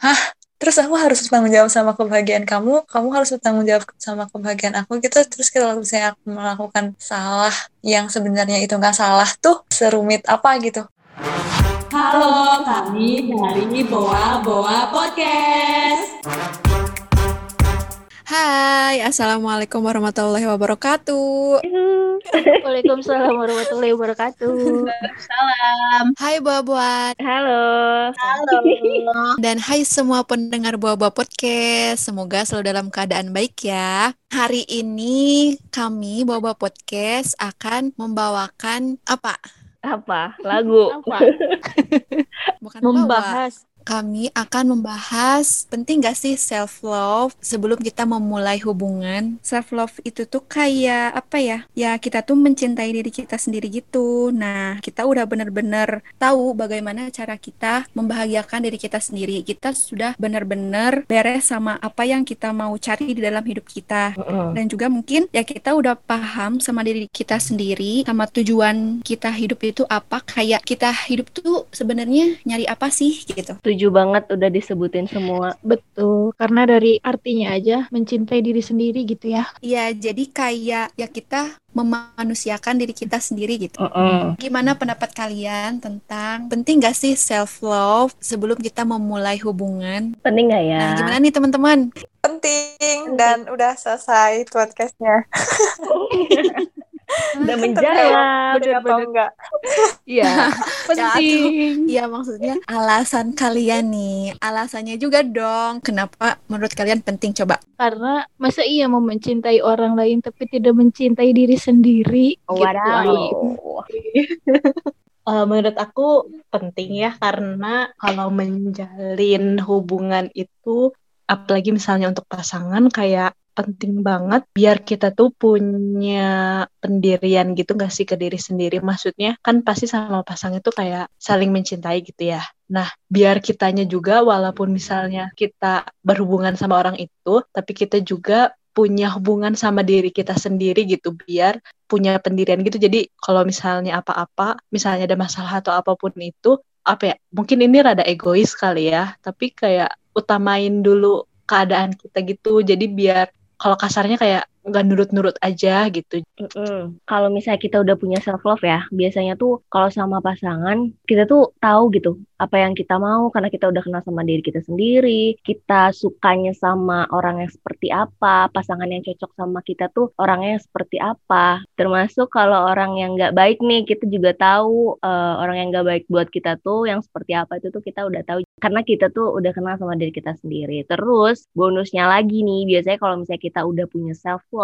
hah? Terus aku harus bertanggung jawab sama kebahagiaan kamu? Kamu harus bertanggung jawab sama kebahagiaan aku gitu. Terus kalau misalnya aku melakukan salah yang sebenarnya itu nggak salah tuh serumit apa gitu? Halo, kami dari Boa Boa Podcast. Hai, Assalamualaikum warahmatullahi wabarakatuh. Waalaikumsalam warahmatullahi wabarakatuh. Salam. Hai buah-buat. Halo. Halo. Dan hai semua pendengar buah-buah podcast. Semoga selalu dalam keadaan baik ya. Hari ini kami buah-buah podcast akan membawakan apa? Apa? Lagu. Apa? Bukan. Membahas. Kami akan membahas penting gak sih self love sebelum kita memulai hubungan. Self love itu tuh kayak apa ya? Ya kita tuh mencintai diri kita sendiri gitu. Nah, kita udah bener-bener tahu bagaimana cara kita membahagiakan diri kita sendiri. Kita sudah bener-bener beres sama apa yang kita mau cari di dalam hidup kita. Dan juga mungkin ya kita udah paham sama diri kita sendiri, sama tujuan kita hidup itu apa. Kayak kita hidup tuh sebenarnya nyari apa sih gitu. Setuju banget udah disebutin semua. Betul, karena dari artinya aja mencintai diri sendiri gitu ya. Iya, jadi kayak ya kita memanusiakan diri kita sendiri gitu. Mm-mm. Gimana pendapat kalian tentang penting gak sih self love sebelum kita memulai hubungan? Penting gak ya? Nah, gimana nih teman-teman? penting dan udah selesai podcastnya Udah Tapi menjawab. bener atau enggak Iya. Penting. Iya maksudnya alasan kalian nih, alasannya juga dong. Kenapa menurut kalian penting coba? Karena masa iya mau mencintai orang lain tapi tidak mencintai diri sendiri gitu. Wadaw. Eh, menurut aku penting ya karena kalau menjalin hubungan itu apalagi misalnya untuk pasangan kayak penting banget biar kita tuh punya pendirian gitu gak sih ke diri sendiri? Maksudnya kan pasti sama pasangan itu kayak saling mencintai gitu ya. Nah biar kitanya juga walaupun misalnya kita berhubungan sama orang itu tapi kita juga punya hubungan sama diri kita sendiri gitu biar punya pendirian gitu. Jadi kalau misalnya apa-apa misalnya ada masalah atau apa pun itu apa ya mungkin ini rada egois kali ya tapi kayak utamain dulu keadaan kita gitu. Jadi biar kalau kasarnya kayak nggak nurut-nurut aja gitu. Kalau misalnya kita udah punya self love ya, biasanya tuh kalau sama pasangan kita tuh tahu gitu apa yang kita mau karena kita udah kenal sama diri kita sendiri, kita sukanya sama orang yang seperti apa, pasangan yang cocok sama kita tuh orangnya yang seperti apa. Termasuk kalau orang yang nggak baik nih, kita juga tahu eh, orang yang nggak baik buat kita tuh yang seperti apa itu tuh kita udah tahu karena kita tuh udah kenal sama diri kita sendiri. Terus bonusnya lagi nih, biasanya kalau misalnya kita udah punya self love,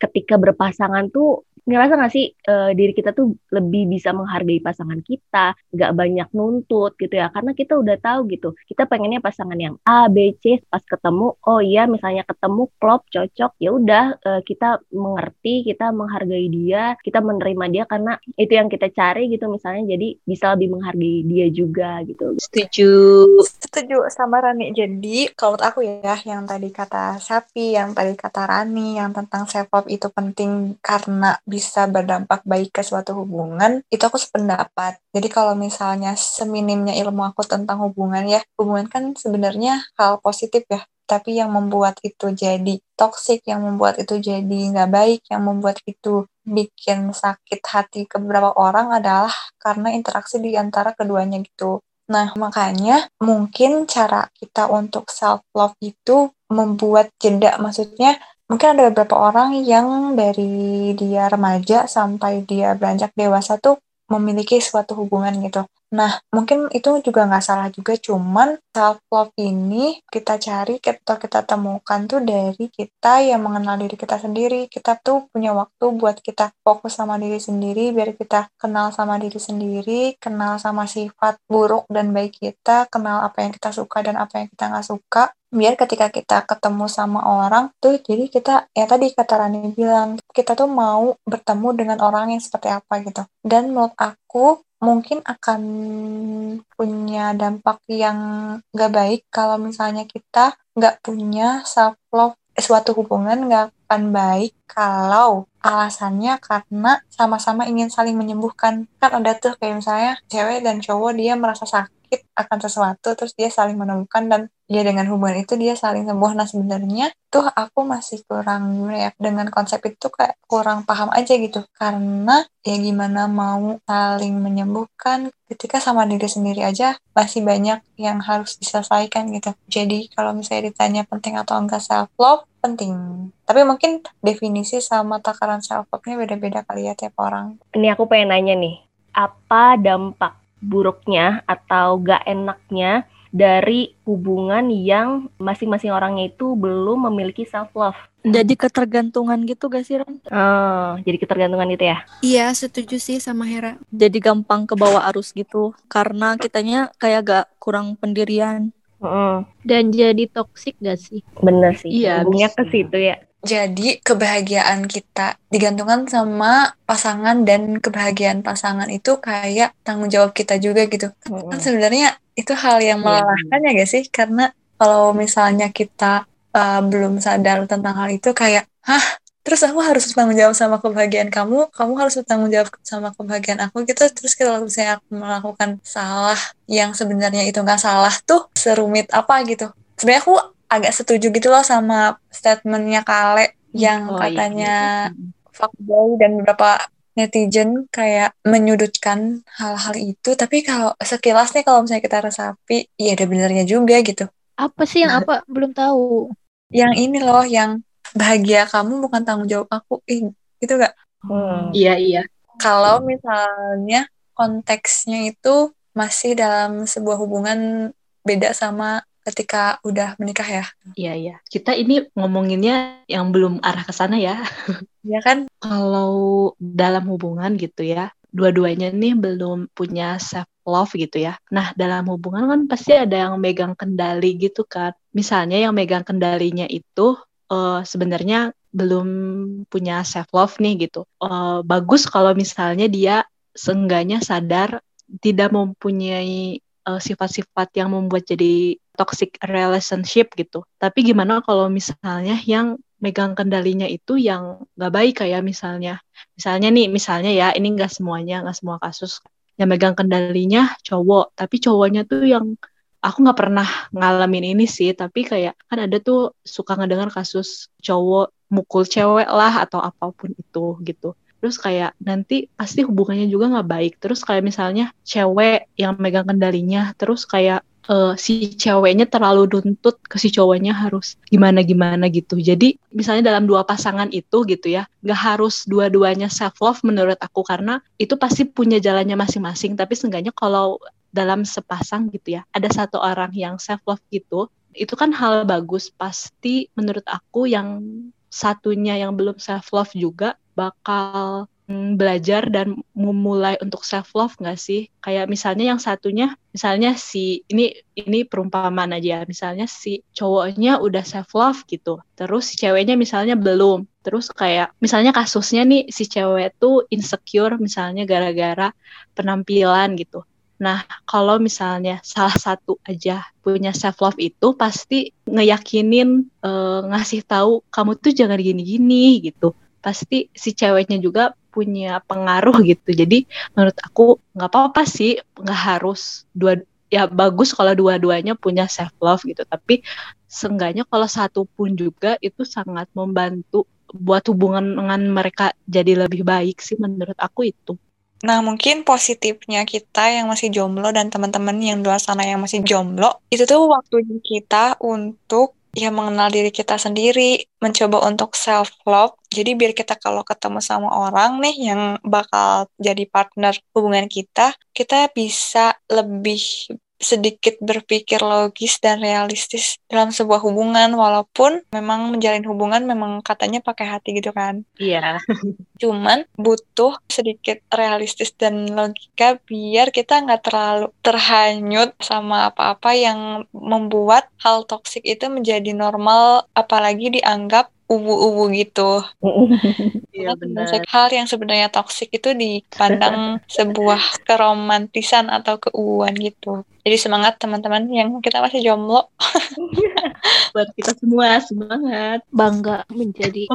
ketika berpasangan tuh ngerasa gak sih eh, diri kita tuh lebih bisa menghargai pasangan kita, nggak banyak nuntut gitu ya, karena kita udah tahu gitu, kita pengennya pasangan yang A, B, C, pas ketemu, oh iya misalnya ketemu klop, cocok, ya udah eh, kita mengerti, kita menghargai dia, kita menerima dia karena itu yang kita cari gitu misalnya, jadi bisa lebih menghargai dia juga gitu. setuju. Setuju sama Rani. Jadi kalau menurut aku ya yang tadi kata Sapi yang tadi kata Rani yang tentang self love itu penting karena bisa berdampak baik ke suatu hubungan itu aku sependapat jadi kalau misalnya seminimnya ilmu aku tentang hubungan ya hubungan kan sebenarnya hal positif ya tapi yang membuat itu jadi toksik yang membuat itu jadi nggak baik yang membuat itu bikin sakit hati ke beberapa orang adalah karena interaksi di antara keduanya gitu Nah, makanya mungkin cara kita untuk self love itu membuat jeda. Maksudnya, mungkin ada beberapa orang yang dari dia remaja sampai dia beranjak dewasa tuh memiliki suatu hubungan gitu. Nah, mungkin itu juga nggak salah juga, cuman self love ini kita cari atau kita temukan tuh dari kita yang mengenal diri kita sendiri. Kita tuh punya waktu buat kita fokus sama diri sendiri, biar kita kenal sama diri sendiri, kenal sama sifat buruk dan baik kita, kenal apa yang kita suka dan apa yang kita nggak suka. Biar ketika kita ketemu sama orang tuh, jadi kita, ya tadi kata Rani bilang, kita tuh mau bertemu dengan orang yang seperti apa gitu. Dan menurut aku, mungkin akan punya dampak yang nggak baik kalau misalnya kita nggak punya self love suatu hubungan nggak akan baik kalau alasannya karena sama-sama ingin saling menyembuhkan. Kan ada tuh kayak misalnya cewek dan cowok dia merasa sakit akan sesuatu terus dia saling menemukan dan ya dengan hubungan itu dia saling sembuh. Nah sebenarnya tuh aku masih kurang ya dengan konsep itu kayak kurang paham aja gitu. Karena ya gimana mau saling menyembuhkan ketika sama diri sendiri aja masih banyak yang harus diselesaikan gitu. Jadi kalau misalnya ditanya penting atau enggak self love penting. Tapi mungkin definisi sama takaran self love-nya beda-beda kali ya tiap orang. Ini aku pengen nanya nih, apa dampak buruknya atau gak enaknya dari hubungan yang masing-masing orangnya itu belum memiliki self love? Jadi ketergantungan gitu gak sih Ran? Oh, jadi ketergantungan itu ya? Iya, setuju sih sama Hera. Jadi gampang ke bawah arus gitu karena kitanya kayak gak kurang pendirian. Mm, Dan jadi toksik gak sih? bener sih. Iya, Hubungnya bisa. ke situ ya. Jadi kebahagiaan kita digantungkan sama pasangan dan kebahagiaan pasangan itu kayak tanggung jawab kita juga gitu. Mm-mm. Kan sebenarnya itu hal yang Iya. melelahkan ya gak sih? Karena kalau misalnya kita uh, belum sadar tentang hal itu kayak, hah? Terus aku harus bertanggung jawab sama kebahagiaan kamu, kamu harus bertanggung jawab sama kebahagiaan aku gitu. Terus kalau misalnya aku melakukan salah yang sebenarnya itu nggak salah tuh serumit apa gitu. Sebenarnya aku agak setuju gitu loh sama statementnya Kale yang Oh, iya. katanya Mm. fuckboy dan beberapa netizen kayak menyudutkan hal-hal itu tapi kalau sekilas nih kalau misalnya kita resapi ya ada benernya juga gitu Apa sih yang apa? Belum tahu. yang ini loh yang bahagia kamu bukan tanggung jawab aku ih gitu gak Hmm. Iya, iya. kalau misalnya konteksnya itu masih dalam sebuah hubungan beda sama ketika udah menikah ya Iya, iya. Kita ini ngomonginnya yang belum arah ke sana ya. ya kan Kalau dalam hubungan gitu ya, dua-duanya nih belum punya self love gitu ya. Nah, dalam hubungan kan pasti ada yang megang kendali gitu kan. Misalnya yang megang kendalinya itu eh, sebenarnya belum punya self love nih gitu. Eh, bagus kalau misalnya dia seenggaknya sadar tidak mempunyai sifat-sifat yang membuat jadi toxic relationship gitu. Tapi gimana kalau misalnya yang megang kendalinya itu yang nggak baik kayak misalnya, misalnya nih, misalnya ya ini nggak semuanya, nggak semua kasus yang megang kendalinya cowok, tapi cowoknya tuh yang aku nggak pernah ngalamin ini sih, tapi kayak kan ada tuh suka ngedengar kasus cowok mukul cewek lah atau apa pun itu gitu. Terus kayak nanti pasti hubungannya juga nggak baik. Terus kayak misalnya cewek yang megang kendalinya, terus kayak eh, si ceweknya terlalu nuntut ke si cowoknya harus gimana gimana gitu. Jadi misalnya dalam dua pasangan itu gitu ya, nggak harus dua-duanya self love menurut aku karena itu pasti punya jalannya masing-masing. Tapi seenggaknya kalau dalam sepasang gitu ya, ada satu orang yang self love gitu, itu kan hal bagus. Pasti menurut aku yang satunya yang belum self love juga bakal mm, belajar dan memulai untuk self love nggak sih? Kayak misalnya yang satunya, misalnya si ini ini perumpamaan aja, misalnya si cowoknya udah self love gitu, terus si ceweknya misalnya belum, terus kayak misalnya kasusnya nih si cewek tuh insecure misalnya gara-gara penampilan gitu. Nah, kalau misalnya salah satu aja punya self love itu pasti ngeyakinin eh, ngasih tahu kamu tuh jangan gini-gini gitu. Pasti si ceweknya juga punya pengaruh gitu. Jadi menurut aku nggak apa-apa sih, nggak harus dua ya bagus kalau dua-duanya punya self love gitu. Tapi seenggaknya kalau satu pun juga itu sangat membantu buat hubungan dengan mereka jadi lebih baik sih menurut aku itu. Nah, mungkin positifnya kita yang masih jomblo dan teman-teman yang luar sana yang masih jomblo, itu tuh waktunya kita untuk ya mengenal diri kita sendiri, mencoba untuk self love. Jadi biar kita kalau ketemu sama orang nih yang bakal jadi partner hubungan kita, kita bisa lebih sedikit berpikir logis dan realistis dalam sebuah hubungan walaupun memang menjalin hubungan memang katanya pakai hati gitu kan. Iya. Cuman butuh sedikit realistis dan logika biar kita nggak terlalu terhanyut sama apa-apa yang membuat hal toksik itu menjadi normal apalagi dianggap ubu-ubu gitu. Iya benar. hal yang sebenarnya toksik itu dipandang sebuah keromantisan atau keuuan gitu. Jadi semangat teman-teman yang kita masih jomblo. buat kita semua semangat. Bangga menjadi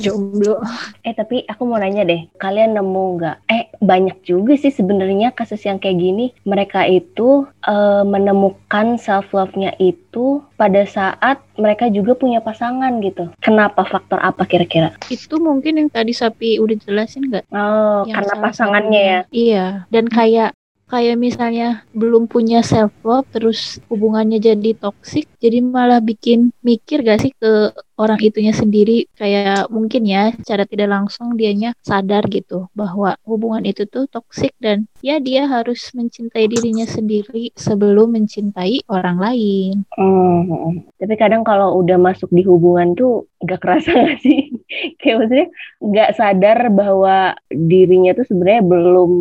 jomblo. Eh tapi aku mau nanya deh, kalian nemu nggak? Eh banyak juga sih sebenarnya kasus yang kayak gini. Mereka itu eh, menemukan self love-nya itu pada saat mereka juga punya pasangan gitu. Kenapa? Faktor apa kira-kira? Itu mungkin yang tadi Sapi udah jelasin nggak? Oh, Yang karena pasangannya ya. Iya, dan kayak kayak misalnya belum punya self love terus hubungannya jadi toksik jadi malah bikin mikir gak sih ke orang itunya sendiri kayak mungkin ya secara tidak langsung dianya sadar gitu bahwa hubungan itu tuh toksik dan ya dia harus mencintai dirinya sendiri sebelum mencintai orang lain Hmm. Tapi kadang kalau udah masuk di hubungan tuh nggak kerasa nggak sih? Kayak maksudnya nggak sadar bahwa dirinya tuh sebenarnya belum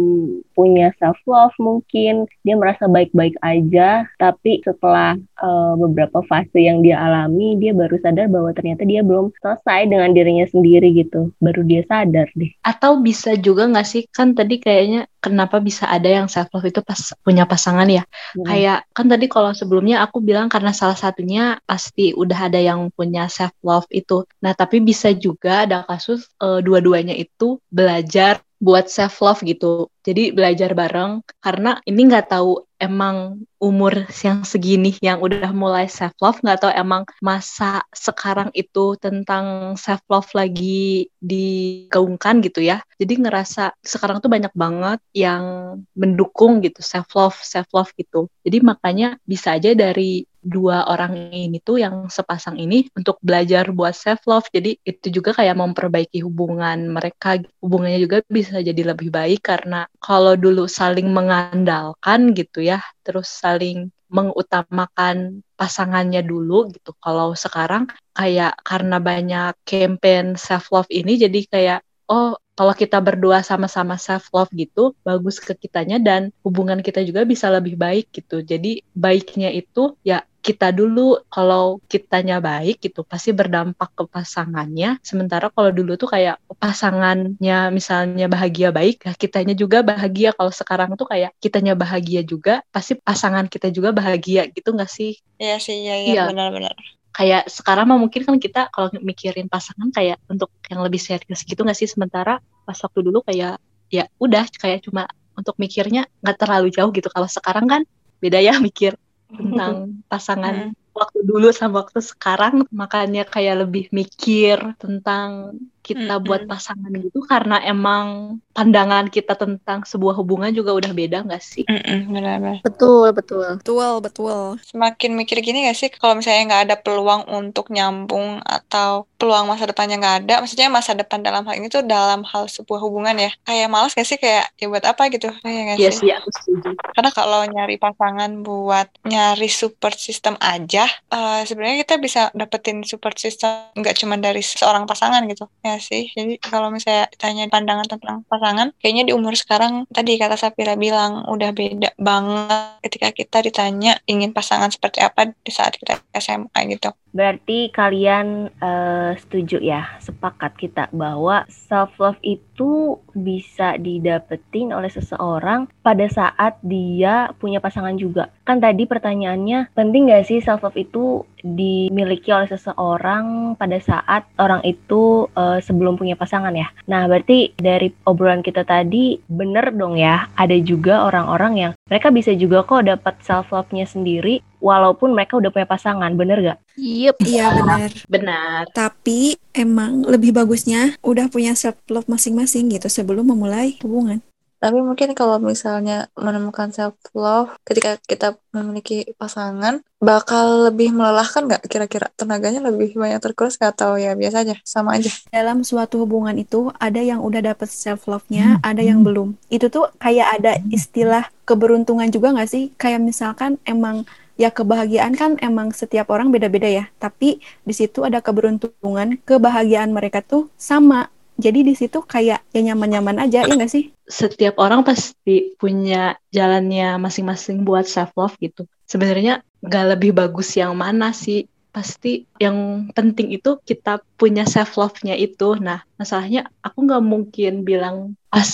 punya self love mungkin dia merasa baik-baik aja, tapi setelah eh, beberapa fase yang dia alami dia baru sadar bahwa ternyata dia belum selesai dengan dirinya sendiri gitu. Baru dia sadar deh. Atau bisa juga nggak sih kan tadi kayaknya kenapa bisa ada yang self love itu pas punya pasangan ya? Hmm. Kayak kan tadi kalau sebelumnya aku bilang karena salah satunya pasti udah ada yang punya self love itu. Nah, tapi bisa juga ada kasus eh, dua-duanya itu belajar buat self love gitu. Jadi belajar bareng karena ini nggak tahu emang umur yang segini yang udah mulai self love nggak tahu emang masa sekarang itu tentang self love lagi digaungkan gitu ya. Jadi ngerasa sekarang tuh banyak banget yang mendukung gitu self love self love gitu. Jadi makanya bisa aja dari dua orang ini tuh yang sepasang ini untuk belajar buat self love. Jadi itu juga kayak memperbaiki hubungan mereka. Hubungannya juga bisa jadi lebih baik karena kalau dulu saling mengandalkan gitu ya, terus saling mengutamakan pasangannya dulu gitu. Kalau sekarang kayak karena banyak campaign self love ini jadi kayak oh kalau kita berdua sama-sama self love gitu bagus ke kitanya dan hubungan kita juga bisa lebih baik gitu. Jadi baiknya itu ya kita dulu kalau kitanya baik gitu pasti berdampak ke pasangannya. Sementara kalau dulu tuh kayak pasangannya misalnya bahagia baik ya kitanya juga bahagia. Kalau sekarang tuh kayak kitanya bahagia juga pasti pasangan kita juga bahagia gitu nggak sih? Iya sih, iya, iya, benar-benar. kayak sekarang mah mungkin kan kita kalau mikirin pasangan kayak untuk yang lebih serius gitu nggak sih? Sementara pas waktu dulu kayak ya udah kayak cuma untuk mikirnya nggak terlalu jauh gitu. Kalau sekarang kan beda ya mikir tentang pasangan waktu dulu sama waktu sekarang makanya kayak lebih mikir tentang kita Mm-mm. buat pasangan gitu karena emang pandangan kita tentang sebuah hubungan juga udah beda nggak sih? Mm-mm, benar-benar. betul betul Betul, betul. Semakin mikir gini gak sih, kalau misalnya nggak ada peluang untuk nyambung atau peluang masa depannya nggak ada, maksudnya masa depan dalam hal ini tuh dalam hal sebuah hubungan ya, kayak malas gak sih kayak ya buat apa gitu, kayak gak Iya sih? setuju. Karena kalau nyari pasangan buat nyari support system aja, eh, sebenarnya kita bisa dapetin support system nggak cuma dari seorang pasangan gitu, ya sih. Jadi kalau misalnya ditanya pandangan tentang pasangan, kayaknya di umur sekarang tadi kata Sapira bilang udah beda banget ketika kita ditanya ingin pasangan seperti apa di saat kita SMA gitu. Berarti kalian eh, setuju ya, sepakat kita bahwa self love itu bisa didapetin oleh seseorang pada saat dia punya pasangan juga. Kan tadi pertanyaannya, penting nggak sih self love itu dimiliki oleh seseorang pada saat orang itu eh, sebelum punya pasangan ya? Nah, berarti dari obrolan kita tadi bener dong ya, ada juga orang-orang yang mereka bisa juga kok dapat self love-nya sendiri walaupun mereka udah punya pasangan, bener gak? Yep. Iya benar. Benar. Tapi emang lebih bagusnya udah punya self love masing-masing gitu sebelum memulai hubungan. Tapi mungkin kalau misalnya menemukan self love ketika kita memiliki pasangan bakal lebih melelahkan nggak kira-kira tenaganya lebih banyak terkuras nggak atau ya biasa aja sama aja. Dalam suatu hubungan itu ada yang udah dapet self love-nya, ada yang belum. Itu tuh kayak ada istilah keberuntungan juga nggak sih? Kayak misalkan emang ya kebahagiaan kan emang setiap orang beda-beda ya. Tapi di situ ada keberuntungan, kebahagiaan mereka tuh sama. Jadi di situ kayak ya nyaman-nyaman aja, ya nggak sih? setiap orang pasti punya jalannya masing-masing buat self love gitu. Sebenarnya nggak lebih bagus yang mana sih? Pasti yang penting itu kita punya self love-nya itu. Nah, masalahnya aku nggak mungkin bilang pas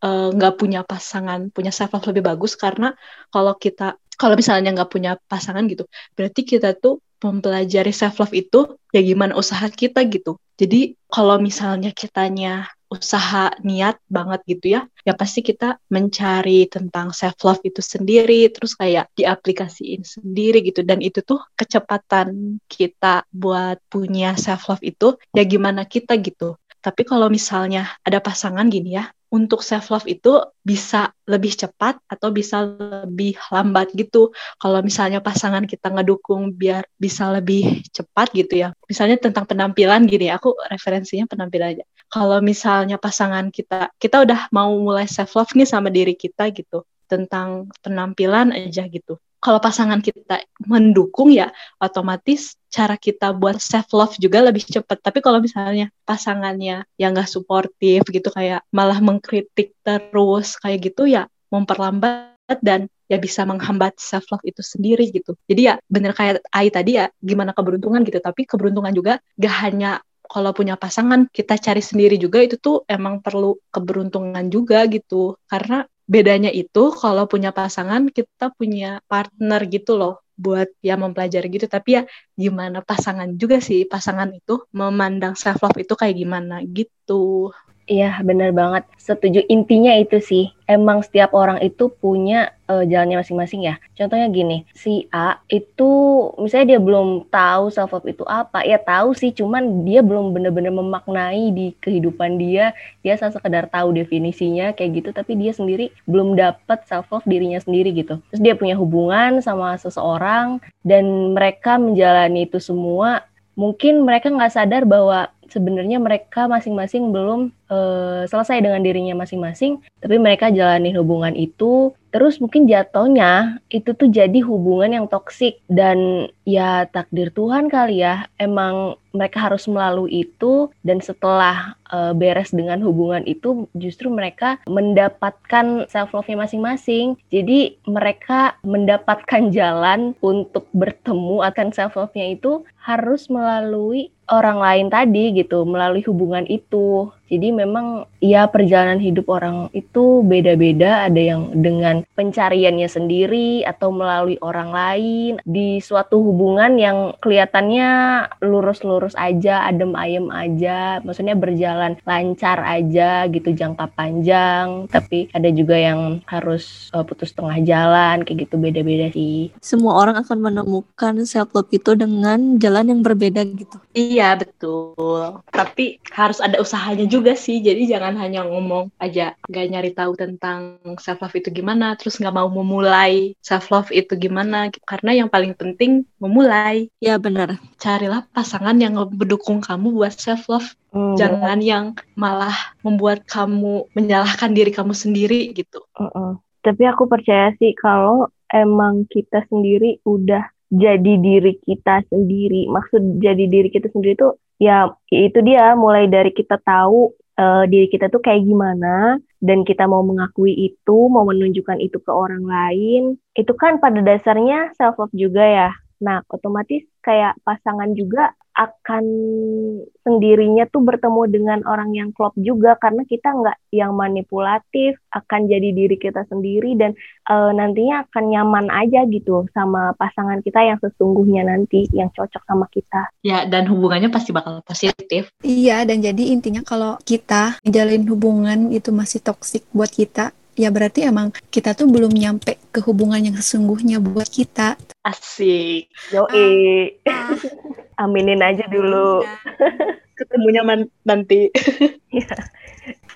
eh, nggak punya pasangan punya self love lebih bagus karena kalau kita kalau misalnya nggak punya pasangan gitu, berarti kita tuh mempelajari self love itu ya gimana usaha kita gitu. Jadi kalau misalnya kitanya usaha niat banget gitu ya, ya pasti kita mencari tentang self love itu sendiri, terus kayak diaplikasiin sendiri gitu. Dan itu tuh kecepatan kita buat punya self love itu ya gimana kita gitu. Tapi kalau misalnya ada pasangan gini ya, untuk self love itu bisa lebih cepat atau bisa lebih lambat gitu. Kalau misalnya pasangan kita ngedukung biar bisa lebih cepat gitu ya. Misalnya tentang penampilan gini, aku referensinya penampilan aja. Kalau misalnya pasangan kita kita udah mau mulai self love nih sama diri kita gitu tentang penampilan aja gitu kalau pasangan kita mendukung ya otomatis cara kita buat self love juga lebih cepat. Tapi kalau misalnya pasangannya yang gak suportif gitu kayak malah mengkritik terus kayak gitu ya memperlambat dan ya bisa menghambat self love itu sendiri gitu. Jadi ya bener kayak Ai tadi ya gimana keberuntungan gitu. Tapi keberuntungan juga gak hanya kalau punya pasangan kita cari sendiri juga itu tuh emang perlu keberuntungan juga gitu. Karena bedanya itu kalau punya pasangan kita punya partner gitu loh buat ya mempelajari gitu. Tapi ya gimana pasangan juga sih pasangan itu memandang self love itu kayak gimana gitu Iya, benar banget. Setuju. Intinya itu sih, emang setiap orang itu punya uh, jalannya masing-masing ya. Contohnya gini, si A itu misalnya dia belum tahu self love itu apa. Ya tahu sih, cuman dia belum benar-benar memaknai di kehidupan dia. Dia asal sekedar tahu definisinya kayak gitu, tapi dia sendiri belum dapat self love dirinya sendiri gitu. Terus dia punya hubungan sama seseorang dan mereka menjalani itu semua. Mungkin mereka nggak sadar bahwa sebenarnya mereka masing-masing belum uh, selesai dengan dirinya masing-masing, tapi mereka jalani hubungan itu terus mungkin jatuhnya itu tuh jadi hubungan yang toksik. Dan ya takdir Tuhan kali ya emang mereka harus melalui itu dan setelah uh, beres dengan hubungan itu justru mereka mendapatkan self love-nya masing-masing. Jadi mereka mendapatkan jalan untuk bertemu akan self love-nya itu harus melalui orang lain tadi gitu melalui hubungan itu jadi memang ya perjalanan hidup orang itu beda-beda, ada yang dengan pencariannya sendiri atau melalui orang lain di suatu hubungan yang kelihatannya lurus-lurus aja, adem ayem aja, maksudnya berjalan lancar aja gitu jangka panjang, tapi ada juga yang harus uh, putus tengah jalan kayak gitu beda-beda sih. Semua orang akan menemukan self love itu dengan jalan yang berbeda gitu. Iya, betul. Tapi harus ada usahanya juga juga sih. Jadi jangan hanya ngomong aja gak nyari tahu tentang self love itu gimana terus nggak mau memulai self love itu gimana. Karena yang paling penting memulai. Ya benar. Carilah pasangan yang mendukung kamu buat self love hmm. jangan yang malah membuat kamu menyalahkan diri kamu sendiri gitu. Uh -uh. tapi aku percaya sih kalau emang kita sendiri udah jadi diri kita sendiri. Maksud jadi diri kita sendiri tuh ya itu dia mulai dari kita tahu uh, diri kita tuh kayak gimana dan kita mau mengakui itu, mau menunjukkan itu ke orang lain, itu kan pada dasarnya self love juga ya. Nah, otomatis kayak pasangan juga akan sendirinya tuh bertemu dengan orang yang klop juga karena kita nggak yang manipulatif akan jadi diri kita sendiri dan e, nantinya akan nyaman aja gitu sama pasangan kita yang sesungguhnya nanti yang cocok sama kita. Ya dan hubungannya pasti bakal positif. Iya dan jadi intinya kalau kita menjalin hubungan itu masih toksik buat kita ya berarti emang kita tuh belum nyampe ke hubungan yang sesungguhnya buat kita. Asik. Yo ah. Aminin aja dulu. Iya. Ketemunya nanti. Iya.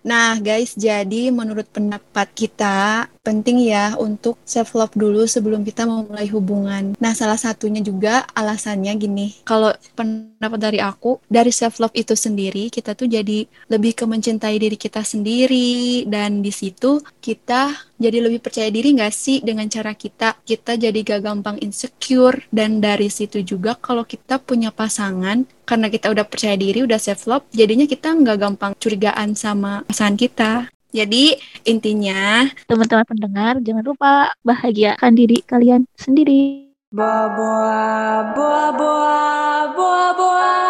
Nah, guys, jadi menurut pendapat kita penting ya untuk self love dulu sebelum kita memulai hubungan. Nah, salah satunya juga alasannya gini. Kalau pendapat dari aku, dari self love itu sendiri kita tuh jadi lebih ke mencintai diri kita sendiri dan di situ kita jadi lebih percaya diri nggak sih dengan cara kita kita jadi gak gampang insecure dan dari situ juga kalau kita punya pasangan karena kita udah percaya diri udah self love jadinya kita nggak gampang curigaan sama pasangan kita jadi intinya teman-teman pendengar jangan lupa bahagiakan diri kalian sendiri. Boa boa boa boa boa boa